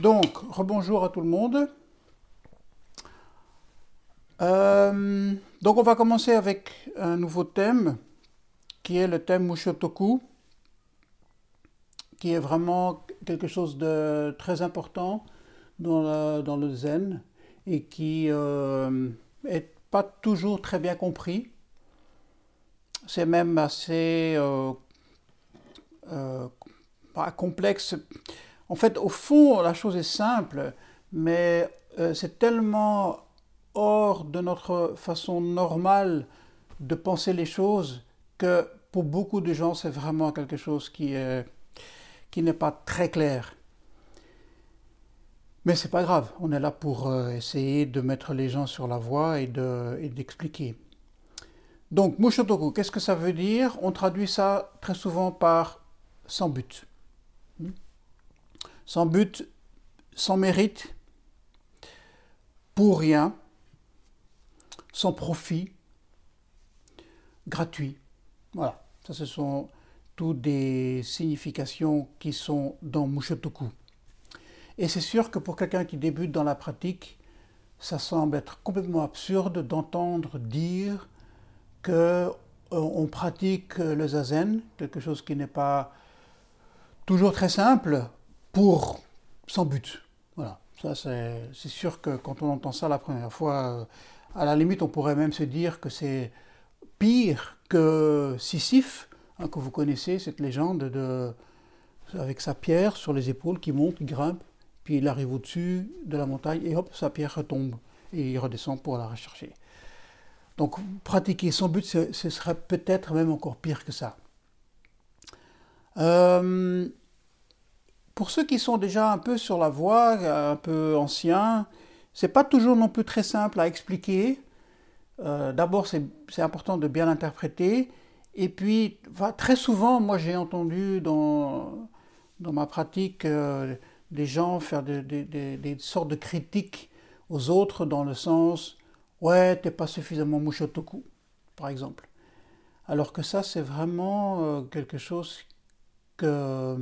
Donc, rebonjour à tout le monde. Euh, donc, on va commencer avec un nouveau thème qui est le thème Mushotoku, qui est vraiment quelque chose de très important dans, le zen et qui n'est euh, pas toujours très bien compris. C'est même assez euh, complexe en fait, au fond, la chose est simple, mais euh, c'est tellement hors de notre façon normale de penser les choses que pour beaucoup de gens, c'est vraiment quelque chose qui, n'est pas très clair. Mais c'est pas grave, on est là pour euh, essayer de mettre les gens sur la voie et d'expliquer. Donc, Mushotoku, qu'est-ce que ça veut dire? On traduit ça très souvent par sans but sans but, sans mérite, pour rien, sans profit, gratuit. Voilà, ça ce sont toutes des significations qui sont dans Mushotoku. Et c'est sûr que pour quelqu'un qui débute dans la pratique, ça semble être complètement absurde d'entendre dire que euh, pratique le zazen, quelque chose qui n'est pas toujours très simple, pour sans but. Voilà, c'est sûr que quand on entend ça la première fois, euh, à la limite on pourrait même se dire que c'est pire que Sisyphe, hein, que vous connaissez cette légende de, avec sa pierre sur les épaules qui monte, grimpe, puis il arrive au-dessus de la montagne et hop, sa pierre retombe et il redescend pour la rechercher. Donc pratiquer sans but, ce, serait peut-être même encore pire que ça. Euh, pour ceux qui sont déjà un peu sur la voie, un peu anciens, c'est pas toujours non plus très simple à expliquer. Euh, d'abord, c'est important de bien l'interpréter. Et puis, très souvent, moi j'ai entendu dans, dans ma pratique euh, des gens faire des, sortes de critiques aux autres dans le sens Ouais, t'es pas suffisamment mushotoku, par exemple. Alors que ça, c'est vraiment euh, quelque chose que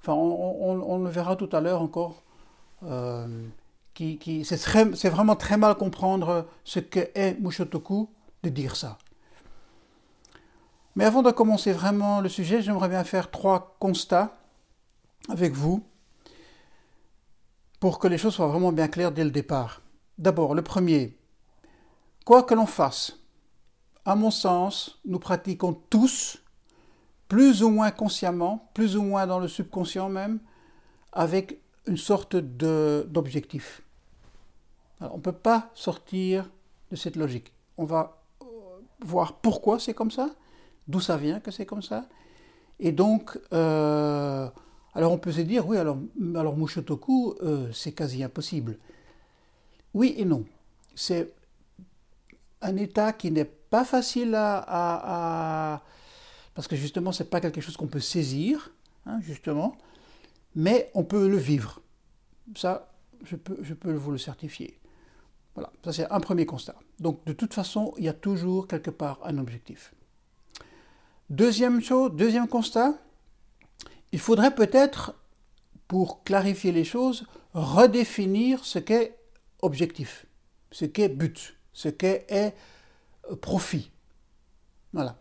Enfin, on, le verra tout à l'heure encore. Euh, c'est vraiment très mal comprendre ce qu'est Mushotoku de dire ça. Mais avant de commencer vraiment le sujet, j'aimerais bien faire trois constats avec vous pour que les choses soient vraiment bien claires dès le départ. D'abord, le premier, quoi que l'on fasse, à mon sens, nous pratiquons tous plus ou moins consciemment, plus ou moins dans le subconscient même, avec une sorte d'objectif. On ne peut pas sortir de cette logique. On va euh, voir pourquoi c'est comme ça, d'où ça vient que c'est comme ça. Et donc, euh, alors on peut se dire, oui, alors, alors Mushotoku, euh, c'est quasi impossible. Oui et non. C'est un état qui n'est pas facile à parce que justement, ce n'est pas quelque chose qu'on peut saisir, hein, justement, mais on peut le vivre. Ça, je peux, je peux vous le certifier. Voilà, ça c'est un premier constat. Donc de toute façon, il y a toujours quelque part un objectif. Deuxième chose, deuxième constat, il faudrait peut-être, pour clarifier les choses, redéfinir ce qu'est objectif, ce qu'est but, ce qu'est euh, profit. Voilà.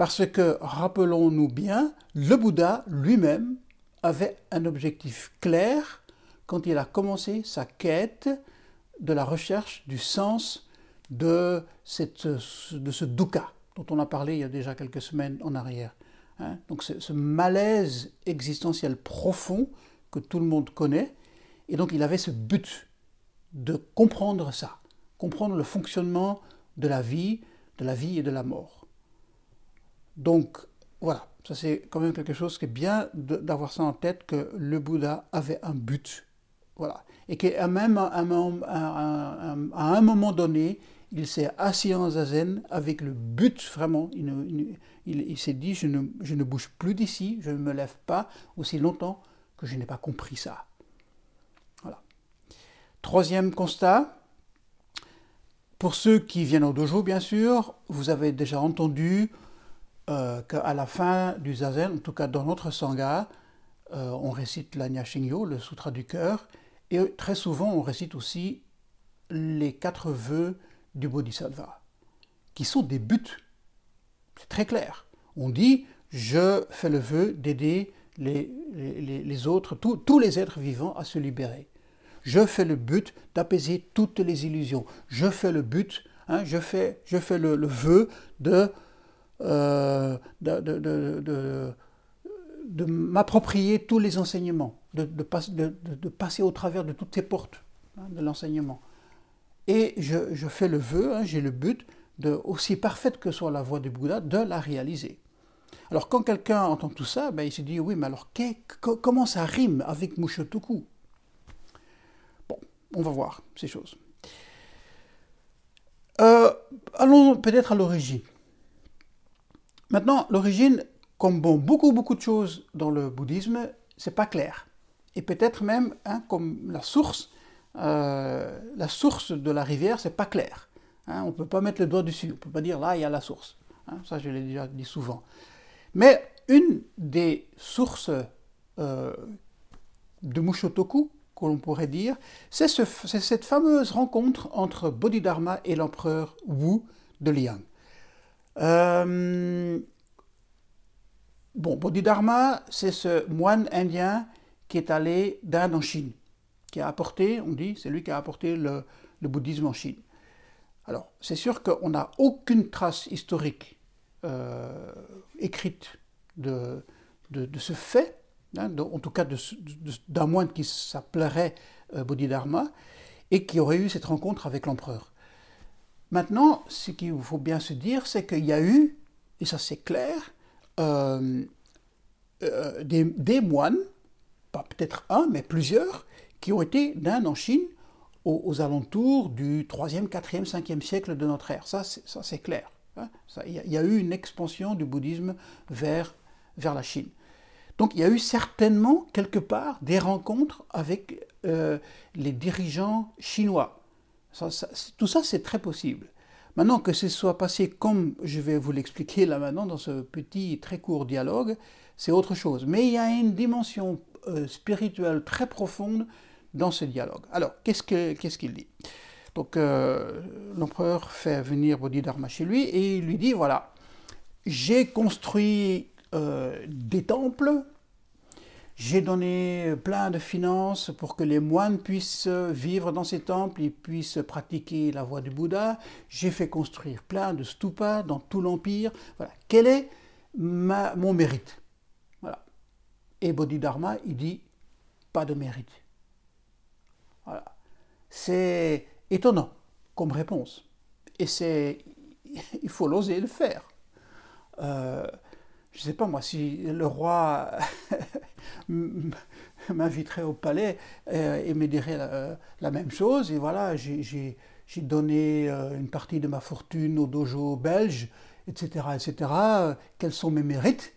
Parce que, rappelons-nous bien, le Bouddha lui-même avait un objectif clair quand il a commencé sa quête de la recherche du sens de, ce dukkha dont on a parlé il y a déjà quelques semaines en arrière. Hein. donc ce malaise existentiel profond que tout le monde connaît, et donc il avait ce but de comprendre ça, comprendre le fonctionnement de la vie, de la vie et de la mort. Donc voilà, ça c'est quand même quelque chose qui est bien d'avoir ça en tête, que le Bouddha avait un but. Voilà. Et qu'à même à un, moment donné, il s'est assis en zazen avec le but vraiment. Il, s'est dit je ne, je ne bouge plus d'ici, je ne me lève pas aussi longtemps que je n'ai pas compris ça. Troisième constat. Pour ceux qui viennent au dojo, bien sûr, vous avez déjà entendu euh, qu'à la fin du zazen, en tout cas dans notre sangha, euh, on récite l'Anya Shingyo, le Sutra du cœur, Et très souvent, on récite aussi les quatre vœux du Bodhisattva, qui sont des buts. C'est très clair. On dit, je fais le vœu d'aider les, autres, tous les êtres vivants à se libérer. Je fais le but d'apaiser toutes les illusions. Je fais le but, hein, je, fais, je fais le, vœu euh, de, m'approprier tous les enseignements, de, passer au travers de toutes ces portes hein, de l'enseignement. Et je, je, fais le vœu, hein, j'ai le but, de, aussi parfaite que soit la voie du Bouddha, de la réaliser. Alors quand quelqu'un entend tout ça, ben, il se dit oui, mais alors comment ça rime avec Mushotoku Bon, on va voir ces choses. Euh, allons peut-être à l'origine. Maintenant, l'origine, comme beaucoup, beaucoup de choses dans le bouddhisme, c'est pas clair. Et peut-être même, hein, comme la source, euh, la source de la rivière, c'est pas clair. Hein, on ne peut pas mettre le doigt dessus, on ne peut pas dire là, il y a la source. Hein, ça, je l'ai déjà dit souvent. Mais une des sources euh, de Mushotoku, que l'on pourrait dire, c'est cette fameuse rencontre entre Bodhidharma et l'empereur Wu de Liang. Euh, bon, Bodhidharma, c'est ce moine indien qui est allé d'Inde en Chine, qui a apporté, on dit, c'est lui qui a apporté le, bouddhisme en Chine. Alors, c'est sûr qu'on n'a aucune trace historique euh, écrite de, ce fait, hein, en tout cas d'un moine qui s'appellerait euh, Bodhidharma, et qui aurait eu cette rencontre avec l'empereur. Maintenant, ce qu'il faut bien se dire, c'est qu'il y a eu, et ça c'est clair, euh, des, moines, pas peut-être un, mais plusieurs, qui ont été d'Inde en Chine aux, alentours du 3e, 4e, 5e siècle de notre ère. Ça, c'est clair. Hein. Il y, a eu une expansion du bouddhisme vers, vers la Chine. Donc il y a eu certainement quelque part des rencontres avec euh, les dirigeants chinois. Tout ça, c'est très possible. Maintenant que ce soit passé comme je vais vous l'expliquer là maintenant dans ce petit très court dialogue, c'est autre chose. Mais il y a une dimension euh, spirituelle très profonde dans ce dialogue. Alors, qu'est-ce qu'il dit? Donc, euh, l'empereur fait venir Bodhidharma chez lui et il lui dit, voilà, j'ai construit euh, des temples, j'ai donné plein de finances pour que les moines puissent vivre dans ces temples, ils puissent pratiquer la voie du Bouddha. J'ai fait construire plein de stupas dans tout l'empire. Voilà. Quel est ma, mon mérite? Voilà. Et Bodhidharma, il dit pas de mérite. C'est étonnant comme réponse. Et c'est, il faut l'oser le faire. Euh, je ne sais pas moi, si le roi m'inviterait au palais euh, et me dirait la, même chose, et voilà, j'ai donné euh, une partie de ma fortune au dojo belge, etc., etc., quels sont mes mérites?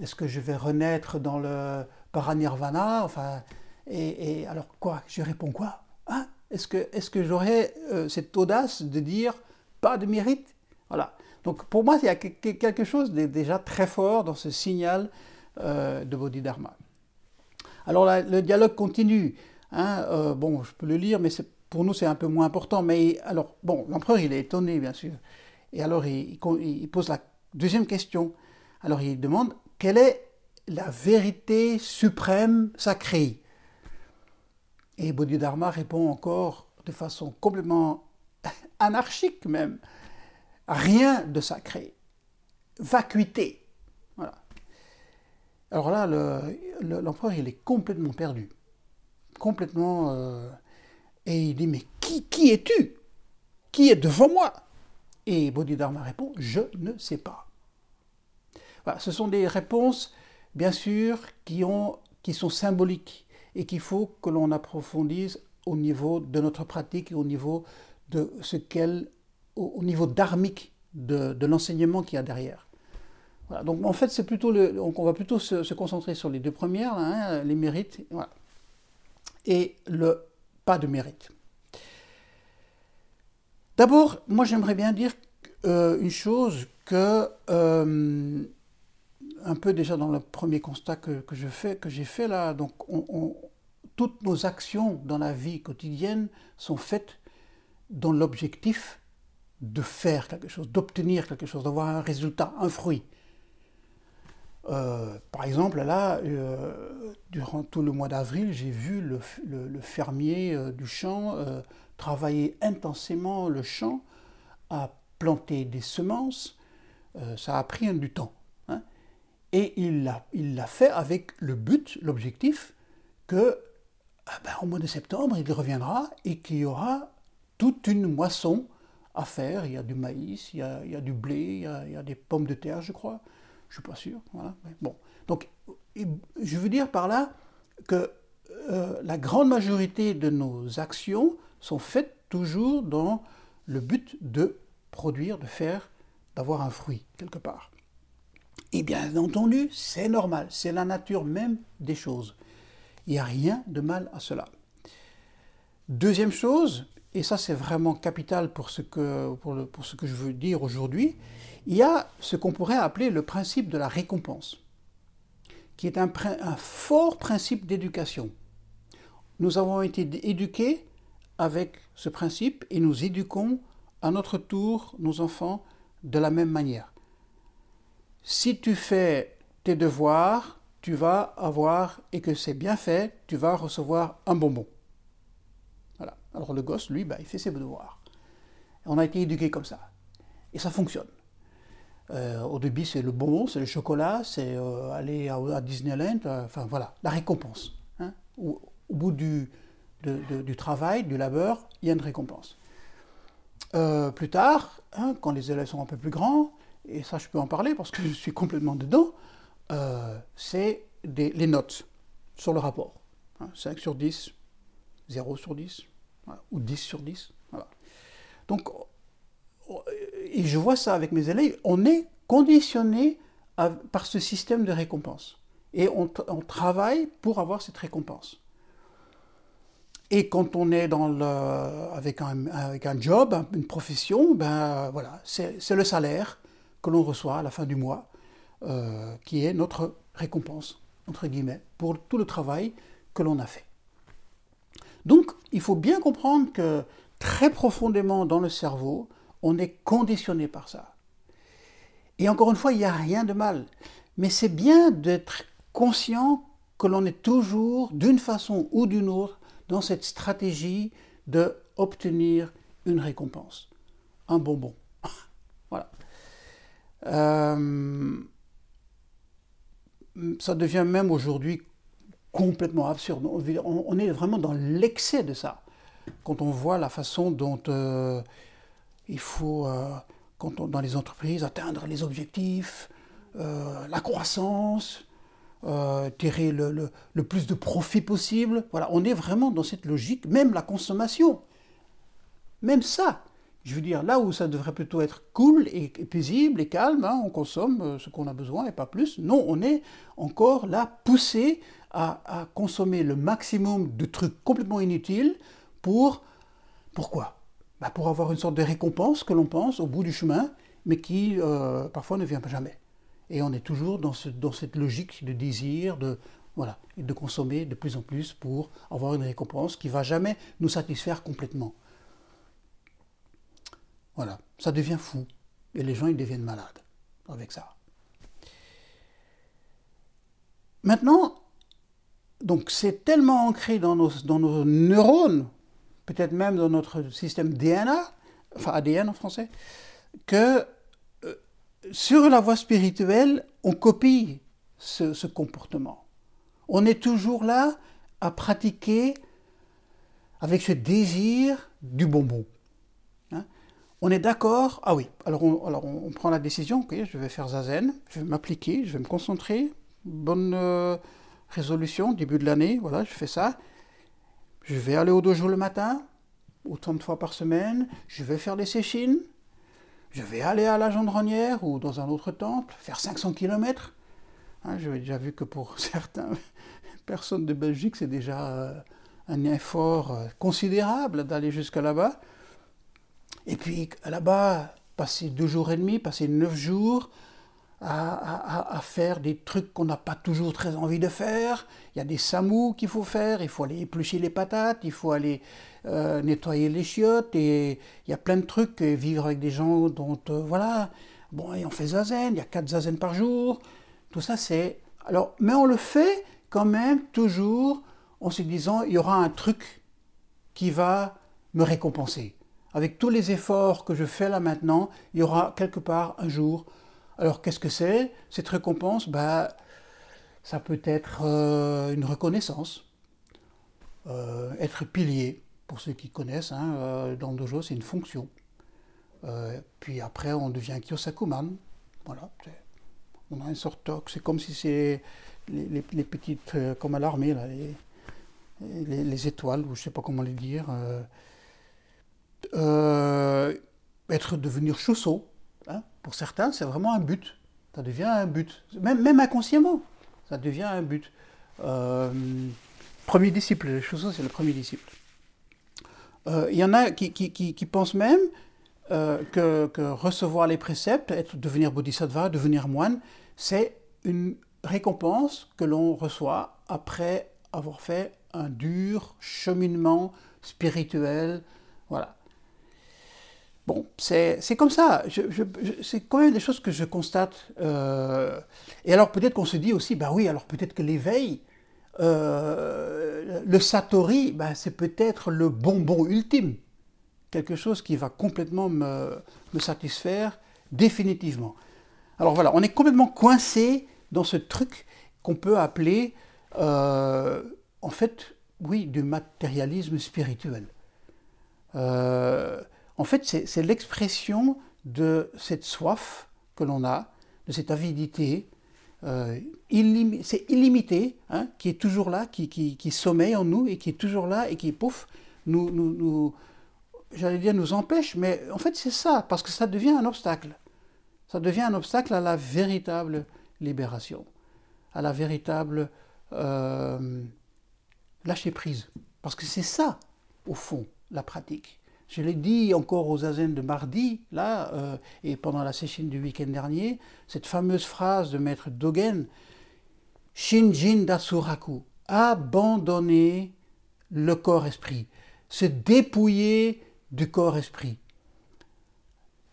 Est-ce que je vais renaître dans le paranirvana? Enfin, et, alors quoi? Je réponds quoi? Hein? Est-ce que, est que j'aurais euh, cette audace de dire pas de mérite? Voilà. Donc pour moi, il y a quelque chose déjà très fort dans ce signal euh, de Bodhidharma. Alors le dialogue continue. Hein, euh, bon, je peux le lire, mais pour nous c'est un peu moins important. Mais alors, bon, l'empereur il est étonné bien sûr. Et alors il pose la deuxième question. Alors il demande quelle est la vérité suprême sacrée? Et Bodhidharma répond encore de façon complètement anarchique même. Rien de sacré. Vacuité. Voilà. Alors là, l'empereur, il est complètement perdu. Complètement... Euh, et il dit, mais qui, qui es-tu? Qui est devant moi? Et Bodhidharma répond, je ne sais pas. Ce sont des réponses, bien sûr, qui, qui sont symboliques et qu'il faut que l'on approfondisse au niveau de notre pratique et au niveau de ce qu'elle, au, niveau dharmique de, l'enseignement qu'il y a derrière. Voilà, donc en fait, c'est plutôt on va plutôt se, concentrer sur les deux premières, hein, les mérites, voilà, et le pas de mérite. D'abord, moi j'aimerais bien dire euh, une chose que euh, un peu déjà dans le premier constat que, je fais, que j'ai fait là, donc toutes nos actions dans la vie quotidienne sont faites dans l'objectif de faire quelque chose, d'obtenir quelque chose, d'avoir un résultat, un fruit. Euh, par exemple, là, euh, durant tout le mois d'avril, j'ai vu le, fermier euh, du champ travailler intensément le champ à planter des semences. ça a pris du temps. Hein. et il l'a fait avec le but, l'objectif, que ah ben, au mois de septembre, il reviendra et qu'il y aura toute une moisson à faire. Il y a du maïs, il y a, du blé, il y a, des pommes de terre, je crois. Je ne suis pas sûr. Voilà. bon. Donc, je veux dire par là que euh, la grande majorité de nos actions sont faites toujours dans le but de produire, de faire, d'avoir un fruit quelque part. Et bien entendu, c'est normal, c'est la nature même des choses. Il n'y a rien de mal à cela. Deuxième chose, et ça c'est vraiment capital pour ce que, pour, je veux dire aujourd'hui, il y a ce qu'on pourrait appeler le principe de la récompense, qui est un fort principe d'éducation. Nous avons été éduqués avec ce principe et nous éduquons à notre tour nos enfants de la même manière. Si tu fais tes devoirs, tu vas avoir, et que c'est bien fait, tu vas recevoir un bonbon. Alors le gosse, lui, bah, il fait ses devoirs. On a été éduqué comme ça. Et ça fonctionne. Euh, au début, c'est le bonbon, c'est le chocolat, c'est euh, aller à, Disneyland, euh, enfin voilà, la récompense. Hein. Au, bout du, du, travail, du labeur, il y a une récompense. plus tard, hein, quand les élèves sont un peu plus grands, et ça je peux en parler parce que je suis complètement dedans, c'est les notes sur le rapport. 5 hein. sur 10, 0 sur 10, ou 10 sur 10. Voilà. Donc, et je vois ça avec mes élèves, on est conditionné par ce système de récompense. Et on, travaille pour avoir cette récompense. Et quand on est dans le, avec, un, avec un job, une profession, ben voilà, c'est le salaire que l'on reçoit à la fin du mois, euh, qui est notre récompense, entre guillemets, pour tout le travail que l'on a fait. Donc, il faut bien comprendre que très profondément dans le cerveau, on est conditionné par ça. Et encore une fois, il n'y a rien de mal. Mais c'est bien d'être conscient que l'on est toujours, d'une façon ou d'une autre, dans cette stratégie de obtenir une récompense, un bonbon. voilà. Euh, ça devient même aujourd'hui complètement absurde. On, est vraiment dans l'excès de ça. Quand on voit la façon dont euh, il faut, euh, quand on, dans les entreprises, atteindre les objectifs, euh, la croissance, tirer le, le, plus de profit possible. Voilà, on est vraiment dans cette logique, même la consommation. Même ça, je veux dire, là où ça devrait plutôt être cool et, paisible et calme, hein, on consomme ce qu'on a besoin et pas plus. Non, on est encore là poussé à, consommer le maximum de trucs complètement inutiles pour... Pourquoi? Bah Pour avoir une sorte de récompense que l'on pense au bout du chemin, mais qui euh, parfois ne vient jamais. Et on est toujours dans, ce, dans cette logique de désir, de, voilà, de consommer de plus en plus pour avoir une récompense qui va jamais nous satisfaire complètement. Voilà, ça devient fou. Et les gens, ils deviennent malades avec ça. Maintenant, donc c'est tellement ancré dans nos, dans nos neurones, peut-être même dans notre système DNA, enfin ADN en français, que euh, sur la voie spirituelle, on copie ce, comportement. On est toujours là à pratiquer avec ce désir du bonbon. Hein. on est d'accord, ah oui, alors on, prend la décision, ok, je vais faire zazen, je vais m'appliquer, je vais me concentrer, bonne... Euh, résolution, début de l'année, voilà, je fais ça. Je vais aller au dojo le matin, autant de fois par semaine. Je vais faire des séchines. Je vais aller à la gendronnière ou dans un autre temple, faire 500 km. Hein, J'avais déjà vu que pour certaines personnes de Belgique, c'est déjà euh, un effort euh, considérable d'aller jusqu'à là-bas. Et puis là-bas, passer deux jours et demi, passer neuf jours, à, faire des trucs qu'on n'a pas toujours très envie de faire. Il y a des samous qu'il faut faire, il faut aller éplucher les patates, il faut aller euh, nettoyer les chiottes, et il y a plein de trucs, vivre avec des gens dont, euh, voilà, bon, et on fait zazen, il y a quatre zazen par jour, tout ça c'est... Alors, mais on le fait quand même toujours en se disant, il y aura un truc qui va me récompenser. Avec tous les efforts que je fais là maintenant, il y aura quelque part un jour alors qu'est-ce que c'est? Cette récompense, bah, ça peut être euh, une reconnaissance, euh, être pilier, pour ceux qui connaissent, hein, euh, dans dojo c'est une fonction. puis après on devient Kyosakuman, voilà. On a une sorte c'est comme si c'est les, petites, comme à l'armée, là, les, étoiles, ou je ne sais pas comment les dire. être devenir Hein, pour certains, c'est vraiment un but. Ça devient un but. Même, inconsciemment, ça devient un but. Euh, premier disciple, les choses, c'est le premier disciple. Euh, il y en a qui, pensent même euh, que, que, recevoir les préceptes, être, devenir bodhisattva, devenir moine, c'est une récompense que l'on reçoit après avoir fait un dur cheminement spirituel. Voilà. Bon, c'est comme ça. c'est quand même des choses que je constate. Euh, et alors peut-être qu'on se dit aussi, bah oui, alors peut-être que l'éveil, euh, le satori, bah, c'est peut-être le bonbon ultime. Quelque chose qui va complètement me, satisfaire définitivement. Alors voilà, on est complètement coincé dans ce truc qu'on peut appeler, euh, en fait, oui, du matérialisme spirituel. En fait, c'est l'expression de cette soif que l'on a, de cette avidité, euh, c'est illimité, hein, qui est toujours là, qui, sommeille en nous et qui est toujours là et qui, pouf, nous, j'allais dire nous empêche, mais en fait c'est ça, parce que ça devient un obstacle. Ça devient un obstacle à la véritable libération, à la véritable euh, lâcher prise. Parce que c'est ça, au fond, la pratique. Je l'ai dit encore aux Azen de mardi, là, euh, et pendant la session du week-end dernier, cette fameuse phrase de maître Dogen, Shinjin Dasuraku, abandonner le corps-esprit, se dépouiller du corps-esprit,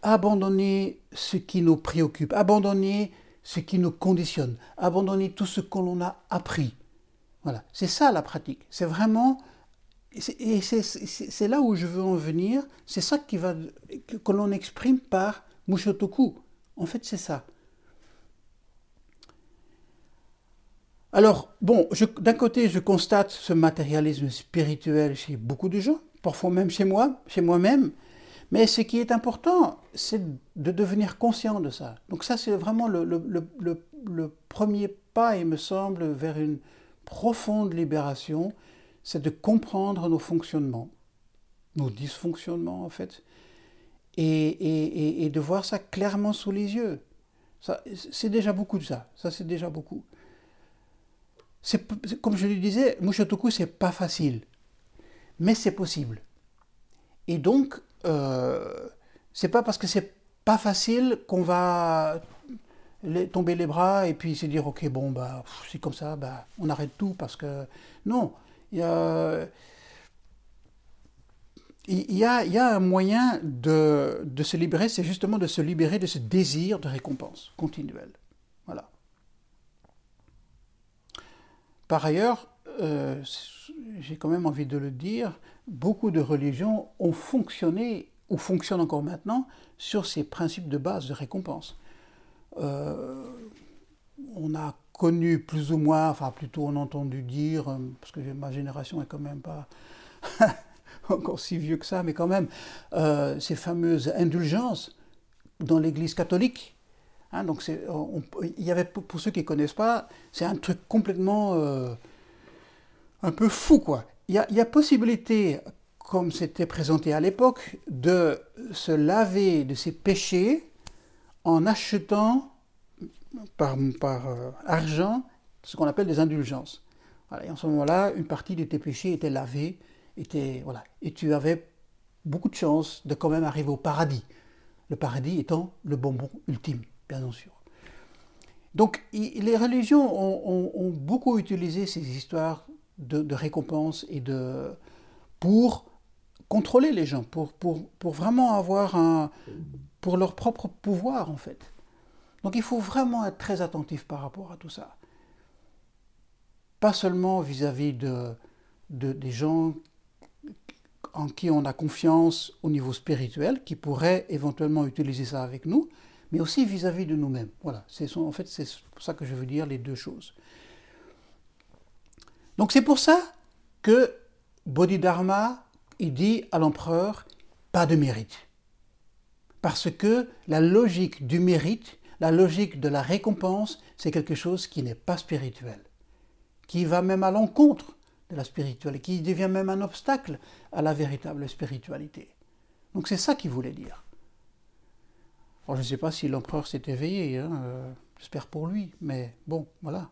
abandonner ce qui nous préoccupe, abandonner ce qui nous conditionne, abandonner tout ce que l'on a appris. Voilà, c'est ça la pratique. C'est vraiment et c'est là où je veux en venir, c'est ça qui va, que, l'on exprime par Mushotoku. En fait, c'est ça. Alors, bon, d'un côté, je constate ce matérialisme spirituel chez beaucoup de gens, parfois même chez moi, chez moi-même, mais ce qui est important, c'est de devenir conscient de ça. Donc ça, c'est vraiment le, le, premier pas, il me semble, vers une profonde libération, c'est de comprendre nos fonctionnements, nos dysfonctionnements en fait, et, de voir ça clairement sous les yeux. C'est déjà beaucoup de ça, ça c'est déjà beaucoup. Comme je le disais, Mushotoku c'est pas facile, mais c'est possible. Et donc, euh, c'est pas parce que c'est pas facile qu'on va tomber les bras et puis se dire ok bon bah c'est comme ça bah on arrête tout parce que non il y a, un moyen de, se libérer, c'est justement de se libérer de ce désir de récompense continuelle. Par ailleurs, euh, j'ai quand même envie de le dire, beaucoup de religions ont fonctionné, ou fonctionnent encore maintenant, sur ces principes de base de récompense. Euh, on a connu plus ou moins, enfin plutôt on a entendu dire, euh, parce que ma génération est quand même pas encore si vieux que ça, mais quand même, euh, ces fameuses indulgences dans l'Église catholique. Hein, donc il y avait, pour ceux qui ne connaissent pas, c'est un truc complètement euh, un peu fou, quoi. Il y a, il y a possibilité, comme c'était présenté à l'époque, de se laver de ses péchés en achetant par, euh, argent ce qu'on appelle des indulgences. et en ce moment-là, une partie de tes péchés était lavée, était, voilà, et tu avais beaucoup de chance de quand même arriver au paradis. Le paradis étant le bonbon ultime, bien sûr. Donc les religions ont, beaucoup utilisé ces histoires de, récompense et de pour contrôler les gens, pour, pour, pour vraiment avoir un pour leur propre pouvoir en fait. Donc il faut vraiment être très attentif par rapport à tout ça. Pas seulement vis-à-vis de, de, des gens en qui on a confiance au niveau spirituel, qui pourraient éventuellement utiliser ça avec nous, mais aussi vis-à-vis de nous-mêmes. Voilà, c'est en fait c'est pour ça que je veux dire les deux choses. Donc c'est pour ça que Bodhidharma il dit à l'empereur pas de mérite. Parce que la logique du mérite, la logique de la récompense, c'est quelque chose qui n'est pas spirituel, qui va même à l'encontre de la spiritualité, qui devient même un obstacle à la véritable spiritualité. Donc c'est ça qu'il voulait dire. je ne sais pas si l'empereur s'est éveillé, hein, euh, j'espère pour lui, mais bon, voilà.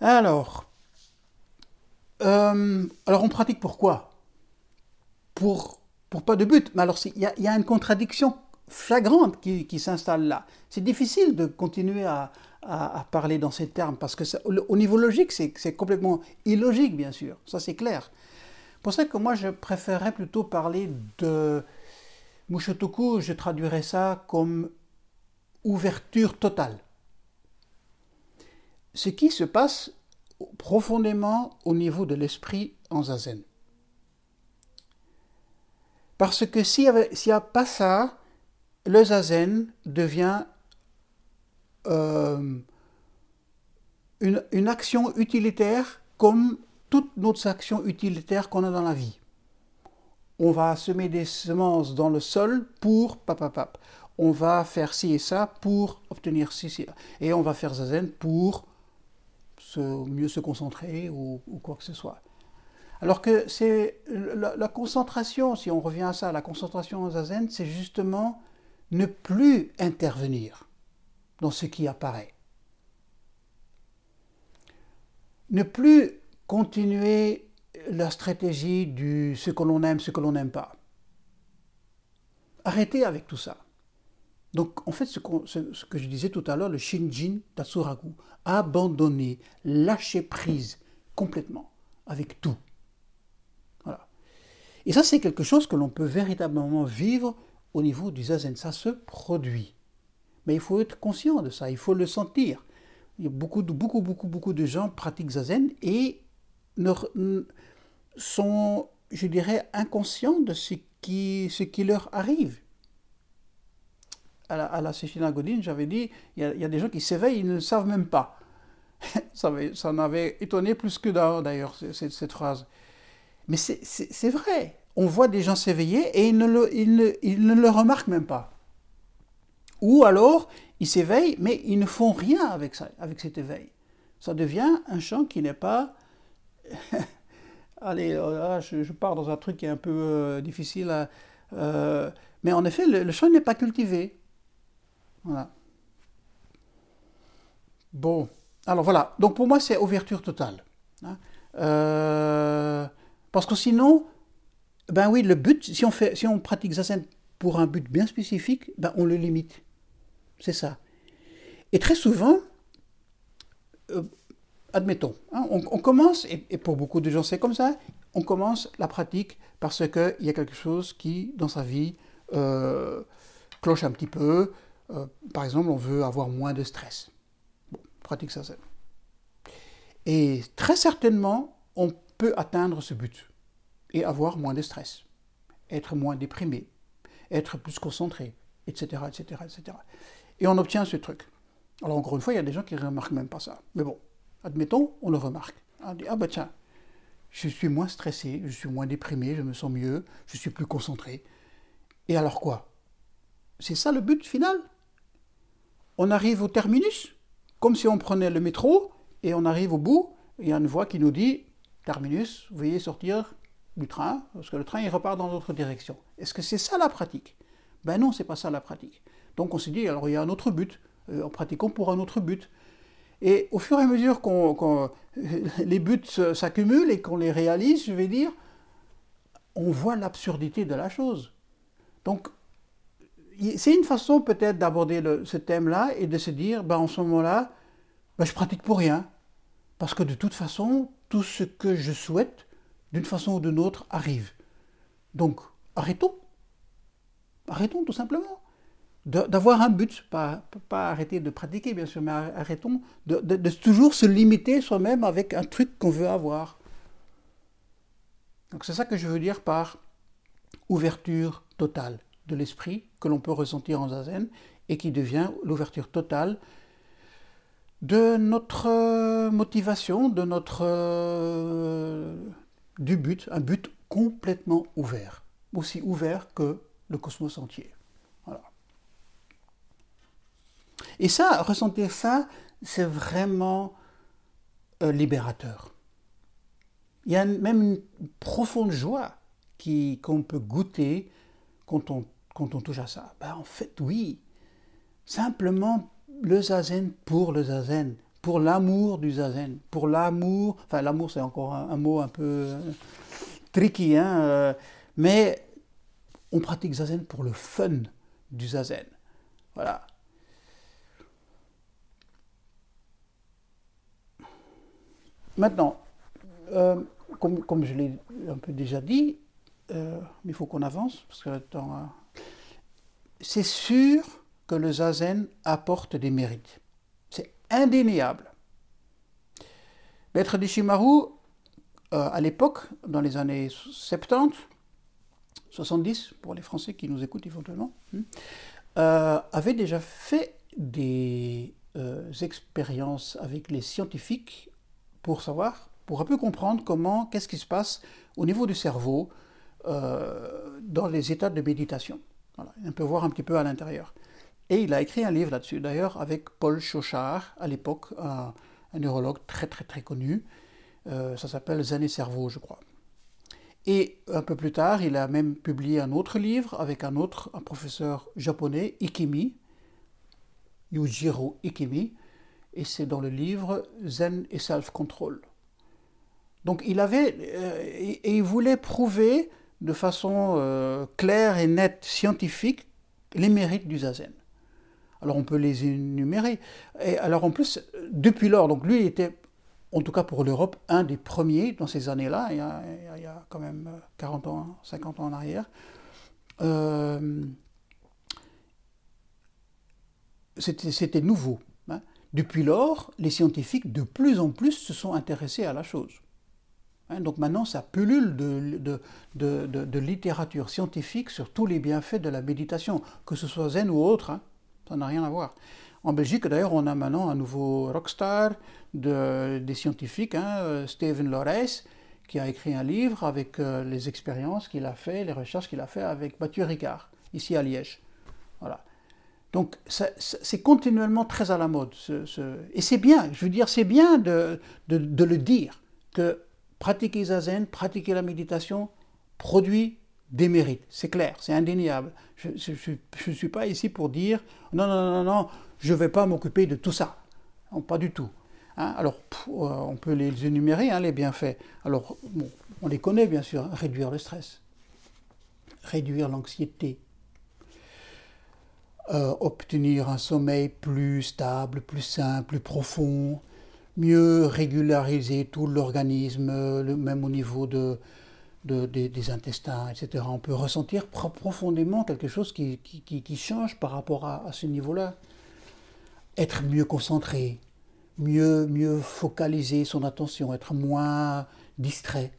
Alors, euh, alors on pratique pourquoi? Pour, pour pas de but. Mais alors il y, a une contradiction flagrante qui, s'installe là. C'est difficile de continuer à, parler dans ces termes parce que au niveau logique, c'est complètement illogique, bien sûr. Ça, c'est clair. Pour ça que moi, je préférerais plutôt parler de Mushotoku, je traduirais ça comme ouverture totale ce qui se passe profondément au niveau de l'esprit en zazen. Parce que s'il n'y a, pas ça, le zazen devient euh, une, action utilitaire comme toutes nos actions utilitaires qu'on a dans la vie. On va semer des semences dans le sol pour papapap. On va faire ci et ça pour obtenir ci, ci. Et on va faire zazen pour mieux se concentrer ou, quoi que ce soit. Alors que c'est la, concentration, si on revient à ça, la concentration en zazen, c'est justement ne plus intervenir dans ce qui apparaît. Ne plus continuer la stratégie du ce que l'on aime, ce que l'on n'aime pas. Arrêtez avec tout ça. Donc, en fait, ce, que je disais tout à l'heure, le Shinjin Tatsuragu, abandonner, lâcher prise complètement, avec tout. Et ça, c'est quelque chose que l'on peut véritablement vivre au niveau du zazen. Ça se produit. Mais il faut être conscient de ça, il faut le sentir. Beaucoup, beaucoup, beaucoup, beaucoup de gens pratiquent zazen et sont, je dirais, inconscients de ce qui, leur arrive à la, à la Godine, j'avais dit, il y, a, des gens qui s'éveillent, ils ne le savent même pas. ça, m'avait étonné plus que d'ailleurs, cette, phrase. Mais c'est vrai. On voit des gens s'éveiller et ils ne, le, remarquent même pas. Ou alors, ils s'éveillent, mais ils ne font rien avec, ça, avec cet éveil. Ça devient un chant qui n'est pas... Allez, euh, je, pars dans un truc qui est un peu euh, difficile euh, mais en effet, le, le chant n'est pas cultivé. Voilà. Bon, alors voilà. Donc pour moi, c'est ouverture totale. Hein. Euh, parce que sinon, ben oui, le but, si on, fait, si on pratique Zazen pour un but bien spécifique, ben on le limite. C'est ça. Et très souvent, euh, admettons, hein, on, commence, et, pour beaucoup de gens c'est comme ça, on commence la pratique parce qu'il y a quelque chose qui, dans sa vie, euh, cloche un petit peu, euh, par exemple, on veut avoir moins de stress. Bon, pratique ça. Et très certainement, on atteindre ce but et avoir moins de stress, être moins déprimé, être plus concentré, etc., etc., etc. Et on obtient ce truc. Alors encore une fois, il y a des gens qui ne remarquent même pas ça. Mais bon, admettons, on le remarque. On dit, ah ben tiens, je suis moins stressé, je suis moins déprimé, je me sens mieux, je suis plus concentré. Et alors quoi? C'est ça le but final? On arrive au terminus, comme si on prenait le métro, et on arrive au bout, il y a une voix qui nous dit Terminus, veuillez sortir du train, parce que le train il repart dans l'autre direction. Est-ce que c'est ça la pratique? Ben non, c'est pas ça la pratique. Donc on s'est dit, alors il y a un autre but, euh, en pratiquant pour un autre but. Et au fur et à mesure qu'on, les buts s'accumulent et qu'on les réalise, je vais dire, on voit l'absurdité de la chose. Donc c'est une façon peut-être d'aborder ce thème-là et de se dire, ben, en ce moment-là, ben, je pratique pour rien. Parce que de toute façon, tout ce que je souhaite, d'une façon ou d'une autre, arrive. Donc, arrêtons. Arrêtons tout simplement. D'avoir un but, pas, arrêter de pratiquer bien sûr, mais arrêtons de, de toujours se limiter soi-même avec un truc qu'on veut avoir. Donc c'est ça que je veux dire par ouverture totale de l'esprit que l'on peut ressentir en zazen et qui devient l'ouverture totale de notre euh, motivation, de notre euh, du but, un but complètement ouvert, aussi ouvert que le cosmos entier. Voilà. Et ça, ressentir ça, c'est vraiment euh, libérateur. Il y a même une profonde joie qu'on peut goûter quand on, quand on touche à ça. Ben, en fait, oui, simplement le zazen pour le zazen, pour l'amour du zazen, pour l'amour, enfin l'amour c'est encore un, mot un peu euh, tricky, hein, euh, mais on pratique zazen pour le fun du zazen. Voilà. Maintenant, euh, comme, je l'ai un peu déjà dit, il faut qu'on avance, parce que c'est sûr que le zazen apporte des mérites. C'est indéniable. Maître Dishimaru, euh, à l'époque, dans les années 70, 70, pour les Français qui nous écoutent éventuellement, hein, euh, avait déjà fait des euh, expériences avec les scientifiques pour savoir, pour un peu comprendre comment, qu'est-ce qui se passe au niveau du cerveau dans les états de méditation. On peut voir un petit peu à l'intérieur. Et il a écrit un livre là-dessus, d'ailleurs, avec Paul Chauchard, à l'époque, un, neurologue très très très connu. Euh, ça s'appelle Zen et cerveau, je crois. Et un peu plus tard, il a même publié un autre livre avec un autre un professeur japonais, Ikimi, Yujiro Ikimi, et c'est dans le livre Zen et Self-Control. Donc il avait, euh, et, il voulait prouver de façon euh, claire et nette, scientifique, les mérites du zazen. Alors on peut les énumérer. Et alors en plus, depuis lors, donc lui était, en tout cas pour l'Europe, un des premiers dans ces années-là, il, y a quand même 40 ans, 50 ans en arrière. Euh, c'était nouveau. Hein. Depuis lors, les scientifiques de plus en plus se sont intéressés à la chose. Hein. donc maintenant, ça pullule de, de, littérature scientifique sur tous les bienfaits de la méditation, que ce soit zen ou autre. Hein. Ça n'a rien à voir. En Belgique, d'ailleurs, on a maintenant un nouveau rockstar de, des scientifiques, hein, euh, Steven Lorès, qui a écrit un livre avec euh, les expériences qu'il a fait, les recherches qu'il a fait avec Mathieu Ricard, ici à Liège. Voilà. Donc, c'est continuellement très à la mode. Et c'est bien, je veux dire, c'est bien de, de, de, le dire, que pratiquer Zazen, pratiquer la méditation, produit des mérites, c'est clair, c'est indéniable. Je ne suis pas ici pour dire non, non, non, non, je ne vais pas m'occuper de tout ça. Pas du tout. Hein. alors, euh, on peut les énumérer, hein, les bienfaits. Alors, on les connaît bien sûr, réduire le stress, réduire l'anxiété, euh, obtenir un sommeil plus stable, plus sain, plus profond, mieux régulariser tout l'organisme, même au niveau de, des, intestins, etc. On peut ressentir profondément quelque chose qui, qui, change par rapport à, ce niveau-là. Être mieux concentré, mieux, mieux focaliser son attention, être moins distrait,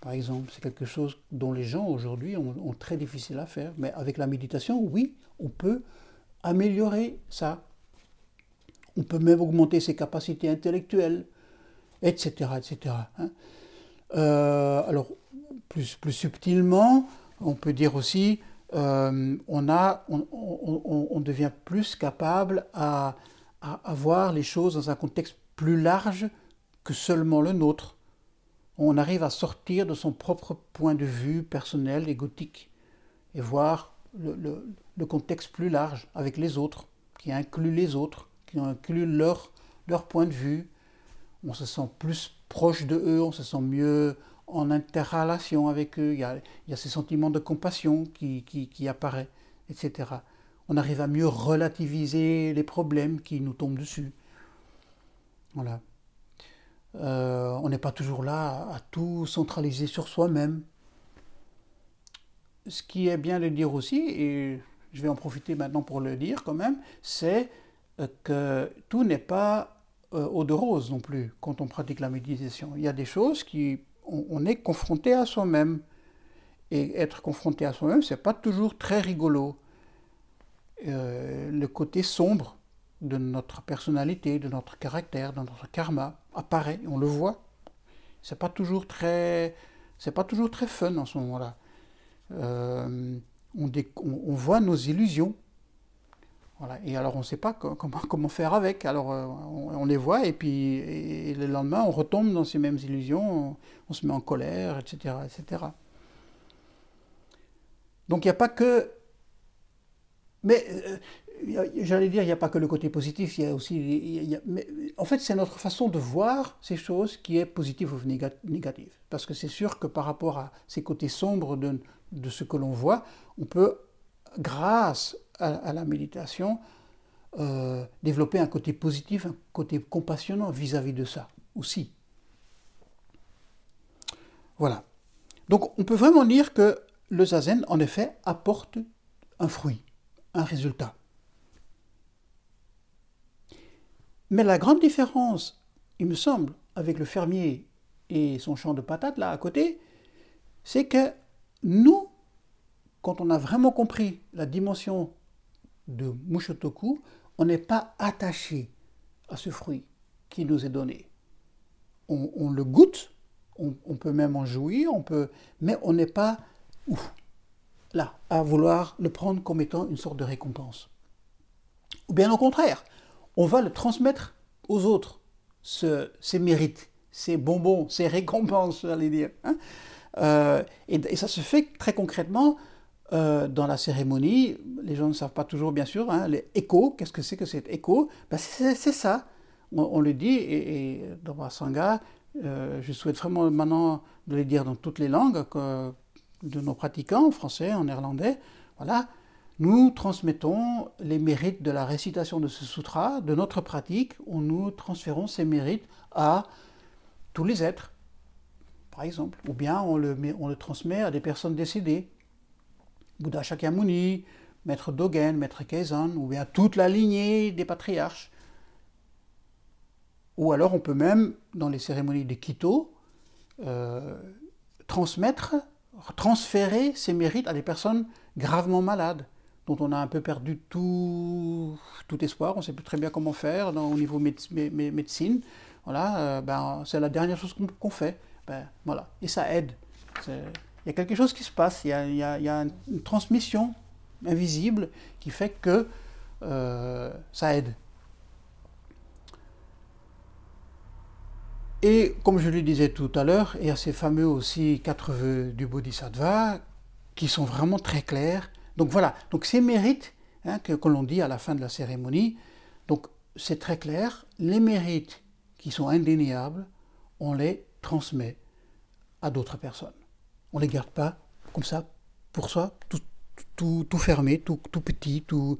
par exemple. C'est quelque chose dont les gens aujourd'hui ont, ont, très difficile à faire. Mais avec la méditation, oui, on peut améliorer ça. On peut même augmenter ses capacités intellectuelles, etc. etc. Hein. Euh, alors, plus, subtilement, on peut dire aussi, euh, on, a, on, devient plus capable à, à, voir les choses dans un contexte plus large que seulement le nôtre. On arrive à sortir de son propre point de vue personnel, égotique, et voir le contexte plus large avec les autres, qui inclut les autres, qui inclut leur, leur point de vue. On se sent plus proche de eux, on se sent mieux en interrelation avec eux, il y a, il y a ces sentiments de compassion qui, apparaissent, etc. on arrive à mieux relativiser les problèmes qui nous tombent dessus. Voilà. Euh, on n'est pas toujours là à tout centraliser sur soi-même. Ce qui est bien de dire aussi, et je vais en profiter maintenant pour le dire quand même, c'est que tout n'est pas euh, eau de rose non plus quand on pratique la méditation. Il y a des choses qui on, est confronté à soi-même. Et être confronté à soi-même, c'est pas toujours très rigolo. le côté sombre de notre personnalité, de notre caractère, de notre karma apparaît, on le voit. C'est pas toujours très, c'est pas toujours très fun en ce moment-là. Euh, on, voit nos illusions. Et alors on ne sait pas comment, faire avec. Alors euh, on, les voit et puis le lendemain on retombe dans ces mêmes illusions, on, se met en colère, etc. etc. Donc il n'y a pas que... Mais euh, j'allais dire, il n'y a pas que le côté positif, il y a aussi. en fait, c'est notre façon de voir ces choses qui est positive ou négative. Parce que c'est sûr que par rapport à ces côtés sombres de ce que l'on voit, on peut, grâce à, la méditation, euh, développer un côté positif, un côté compassionnant vis-à-vis de ça aussi. Voilà. Donc, on peut vraiment dire que le zazen, en effet, apporte un fruit, un résultat. Mais la grande différence, il me semble, avec le fermier et son champ de patates là à côté, c'est que nous, quand on a vraiment compris la dimension de Mushotoku, on n'est pas attaché à ce fruit qui nous est donné. On, le goûte, on, peut même en jouir, on peut, mais on n'est pas là à vouloir le prendre comme étant une sorte de récompense. Ou bien au contraire, on va le transmettre aux autres, ce, ces mérites, ces bonbons, ces récompenses, j'allais dire. Hein. Euh, et, ça se fait très concrètement euh, dans la cérémonie. Les gens ne savent pas toujours, bien sûr, hein, les échos. Qu'est-ce que c'est que cet écho? Ben, C'est ça. On, le dit, et, dans ma sangha, euh, je souhaite vraiment maintenant de le dire dans toutes les langues de nos pratiquants, en français, en néerlandais. Voilà, nous transmettons les mérites de la récitation de ce sutra, de notre pratique, où nous transférons ces mérites à tous les êtres, par exemple. Ou bien on le, on le transmet à des personnes décédées. Bouddha Shakyamuni, Maître Dogen, Maître Keizan, ou bien toute la lignée des patriarches. Ou alors on peut même, dans les cérémonies de Kito, euh, transmettre, transférer ces mérites à des personnes gravement malades dont on a un peu perdu tout, espoir, on ne sait plus très bien comment faire au niveau médecine. Voilà, euh, ben, c'est la dernière chose qu'on fait. Ben, voilà, et ça aide. Il y a quelque chose qui se passe, il y a, une transmission invisible qui fait que euh, ça aide. Et comme je le disais tout à l'heure, il y a ces fameux aussi quatre vœux du Bodhisattva qui sont vraiment très clairs donc voilà, donc ces mérites hein, que, l'on dit à la fin de la cérémonie, donc c'est très clair, les mérites qui sont indéniables, on les transmet à d'autres personnes. On ne les garde pas comme ça, pour soi, tout, tout, tout fermé, tout, tout, petit, tout...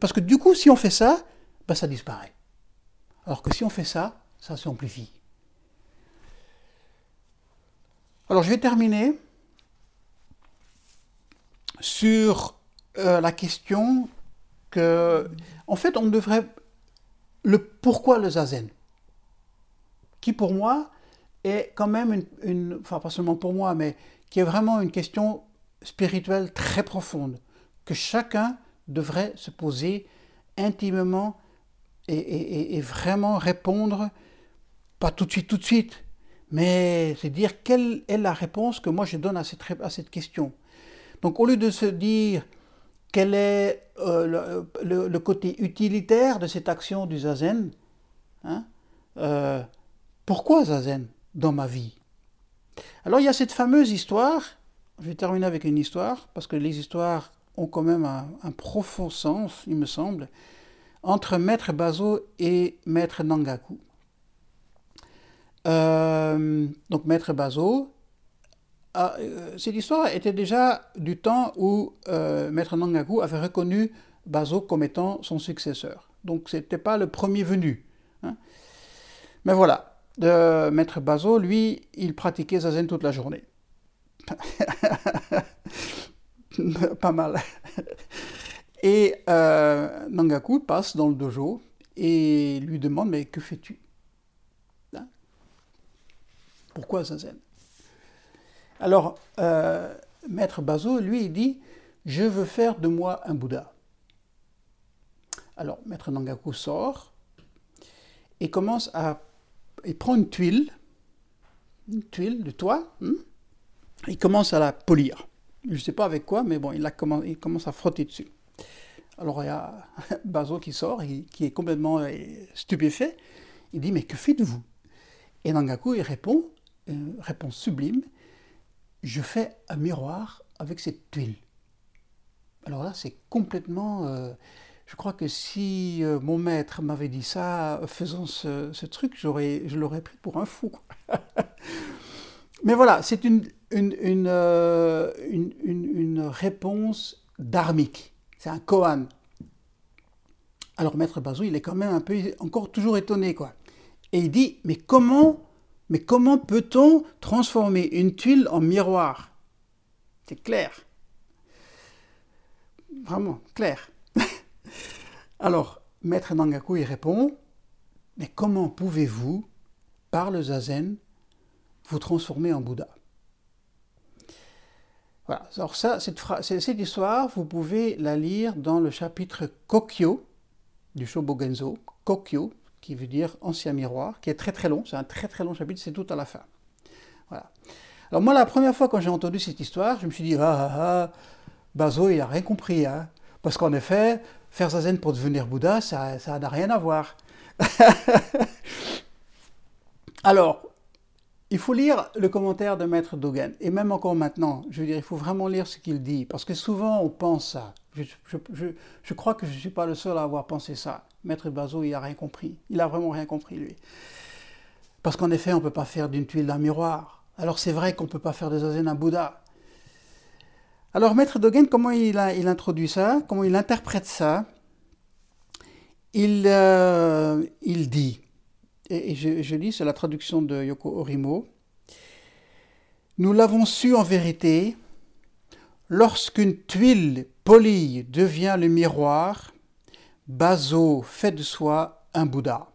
Parce que du coup, si on fait ça, ben ça disparaît. Alors que si on fait ça, ça s'amplifie. Alors je vais terminer sur euh, la question que, en fait, on devrait le pourquoi le zazen, qui pour moi est quand même une, enfin pas seulement pour moi, mais qui est vraiment une question spirituelle très profonde que chacun devrait se poser intimement et, vraiment répondre, pas tout de suite, tout de suite, mais c'est dire quelle est la réponse que moi je donne à cette, question. Donc au lieu de se dire quel est euh, le, côté utilitaire de cette action du zazen hein? euh, Pourquoi zazen dans ma vie? Alors il y a cette fameuse histoire, je vais terminer avec une histoire, parce que les histoires ont quand même un, profond sens, il me semble, entre Maître Bazo et Maître Nangaku. Euh, donc Maître Bazo euh, cette histoire était déjà du temps où euh, Maître Nangaku avait reconnu Bazo comme étant son successeur. Donc ce n'était pas le premier venu. Hein. Mais voilà, Maître Bazo, lui, il pratiquait Zazen toute la journée. pas mal. Et euh, Nangaku passe dans le dojo et lui demande Mais que fais-tu? Hein? Pourquoi Zazen? Alors, euh, Maître Bazo, lui, il dit Je veux faire de moi un Bouddha. Alors, Maître Nangaku sort et commence à. Il prend une tuile, une tuile de toit, hein il commence à la polir. Je ne sais pas avec quoi, mais bon, il, commence à frotter dessus. Alors il y a Bazo qui sort, qui est complètement euh, stupéfait. Il dit Mais que faites-vous? Et Nangaku, il répond, une réponse sublime Je fais un miroir avec cette tuile. Alors là, c'est complètement. Euh, je crois que si euh, mon maître m'avait dit ça, faisant ce, truc, je l'aurais pris pour un fou. Mais voilà, c'est une, une, réponse dharmique. C'est un koan. Alors Maître Bazou, il est quand même un peu encore toujours étonné, quoi. Et il dit, mais comment, mais comment peut-on transformer une tuile en miroir? C'est clair. Vraiment, clair. Alors, Maître Nangaku, il répond, mais comment pouvez-vous, par le zazen, vous transformer en Bouddha? Voilà. Alors ça, cette, cette, histoire, vous pouvez la lire dans le chapitre Kokyo du Shobogenzo, Kokyo, qui veut dire ancien miroir, qui est très très long, c'est un très très long chapitre, c'est tout à la fin. Voilà. Alors moi, la première fois quand j'ai entendu cette histoire, je me suis dit, ah ah ah, Bazo, il n'a rien compris, hein. Parce qu'en effet, faire zazen pour devenir Bouddha, ça n'a rien à voir. Alors, il faut lire le commentaire de Maître Dogen, et même encore maintenant, je veux dire, il faut vraiment lire ce qu'il dit, parce que souvent on pense ça. Je, crois que je ne suis pas le seul à avoir pensé ça. Maître Bazo, il n'a rien compris. Il a vraiment rien compris, lui. Parce qu'en effet, on ne peut pas faire d'une tuile d'un miroir. Alors c'est vrai qu'on ne peut pas faire de zazen un Bouddha. Alors Maître Dogen, comment il, introduit ça? Comment il interprète ça? Il, euh, dit et, je, lis, c'est la traduction de Yoko Orimo. Nous l'avons su en vérité, lorsqu'une tuile polie devient le miroir, Bazo fait de soi un Bouddha.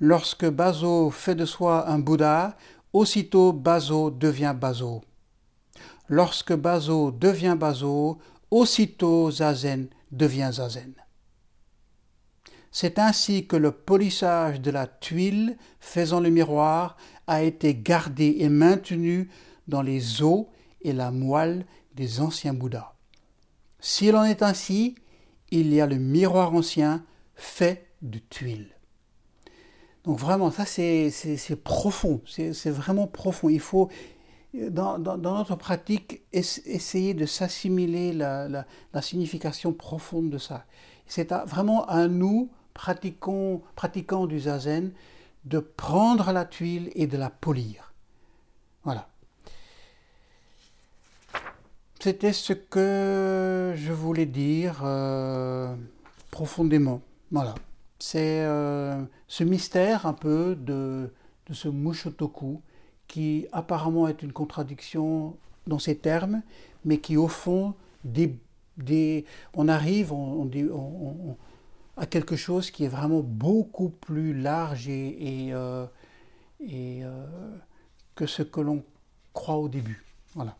Lorsque Bazo fait de soi un Bouddha, aussitôt Bazo devient Bazo. Lorsque Bazo devient Bazo, aussitôt Zazen devient Zazen. C'est ainsi que le polissage de la tuile faisant le miroir a été gardé et maintenu dans les os et la moelle des anciens Bouddhas. S'il en est ainsi, il y a le miroir ancien fait de tuiles. Donc vraiment, ça c'est profond, c'est vraiment profond. Il faut, dans, notre pratique, essayer de s'assimiler la, signification profonde de ça. C'est vraiment à nous pratiquant, pratiquant du zazen, de prendre la tuile et de la polir. Voilà. C'était ce que je voulais dire euh, profondément. Voilà. C'est euh, ce mystère un peu de, de ce Mushotoku qui apparemment est une contradiction dans ses termes, mais qui au fond, on arrive, à quelque chose qui est vraiment beaucoup plus large et, euh, euh, que ce que l'on croit au début. Voilà.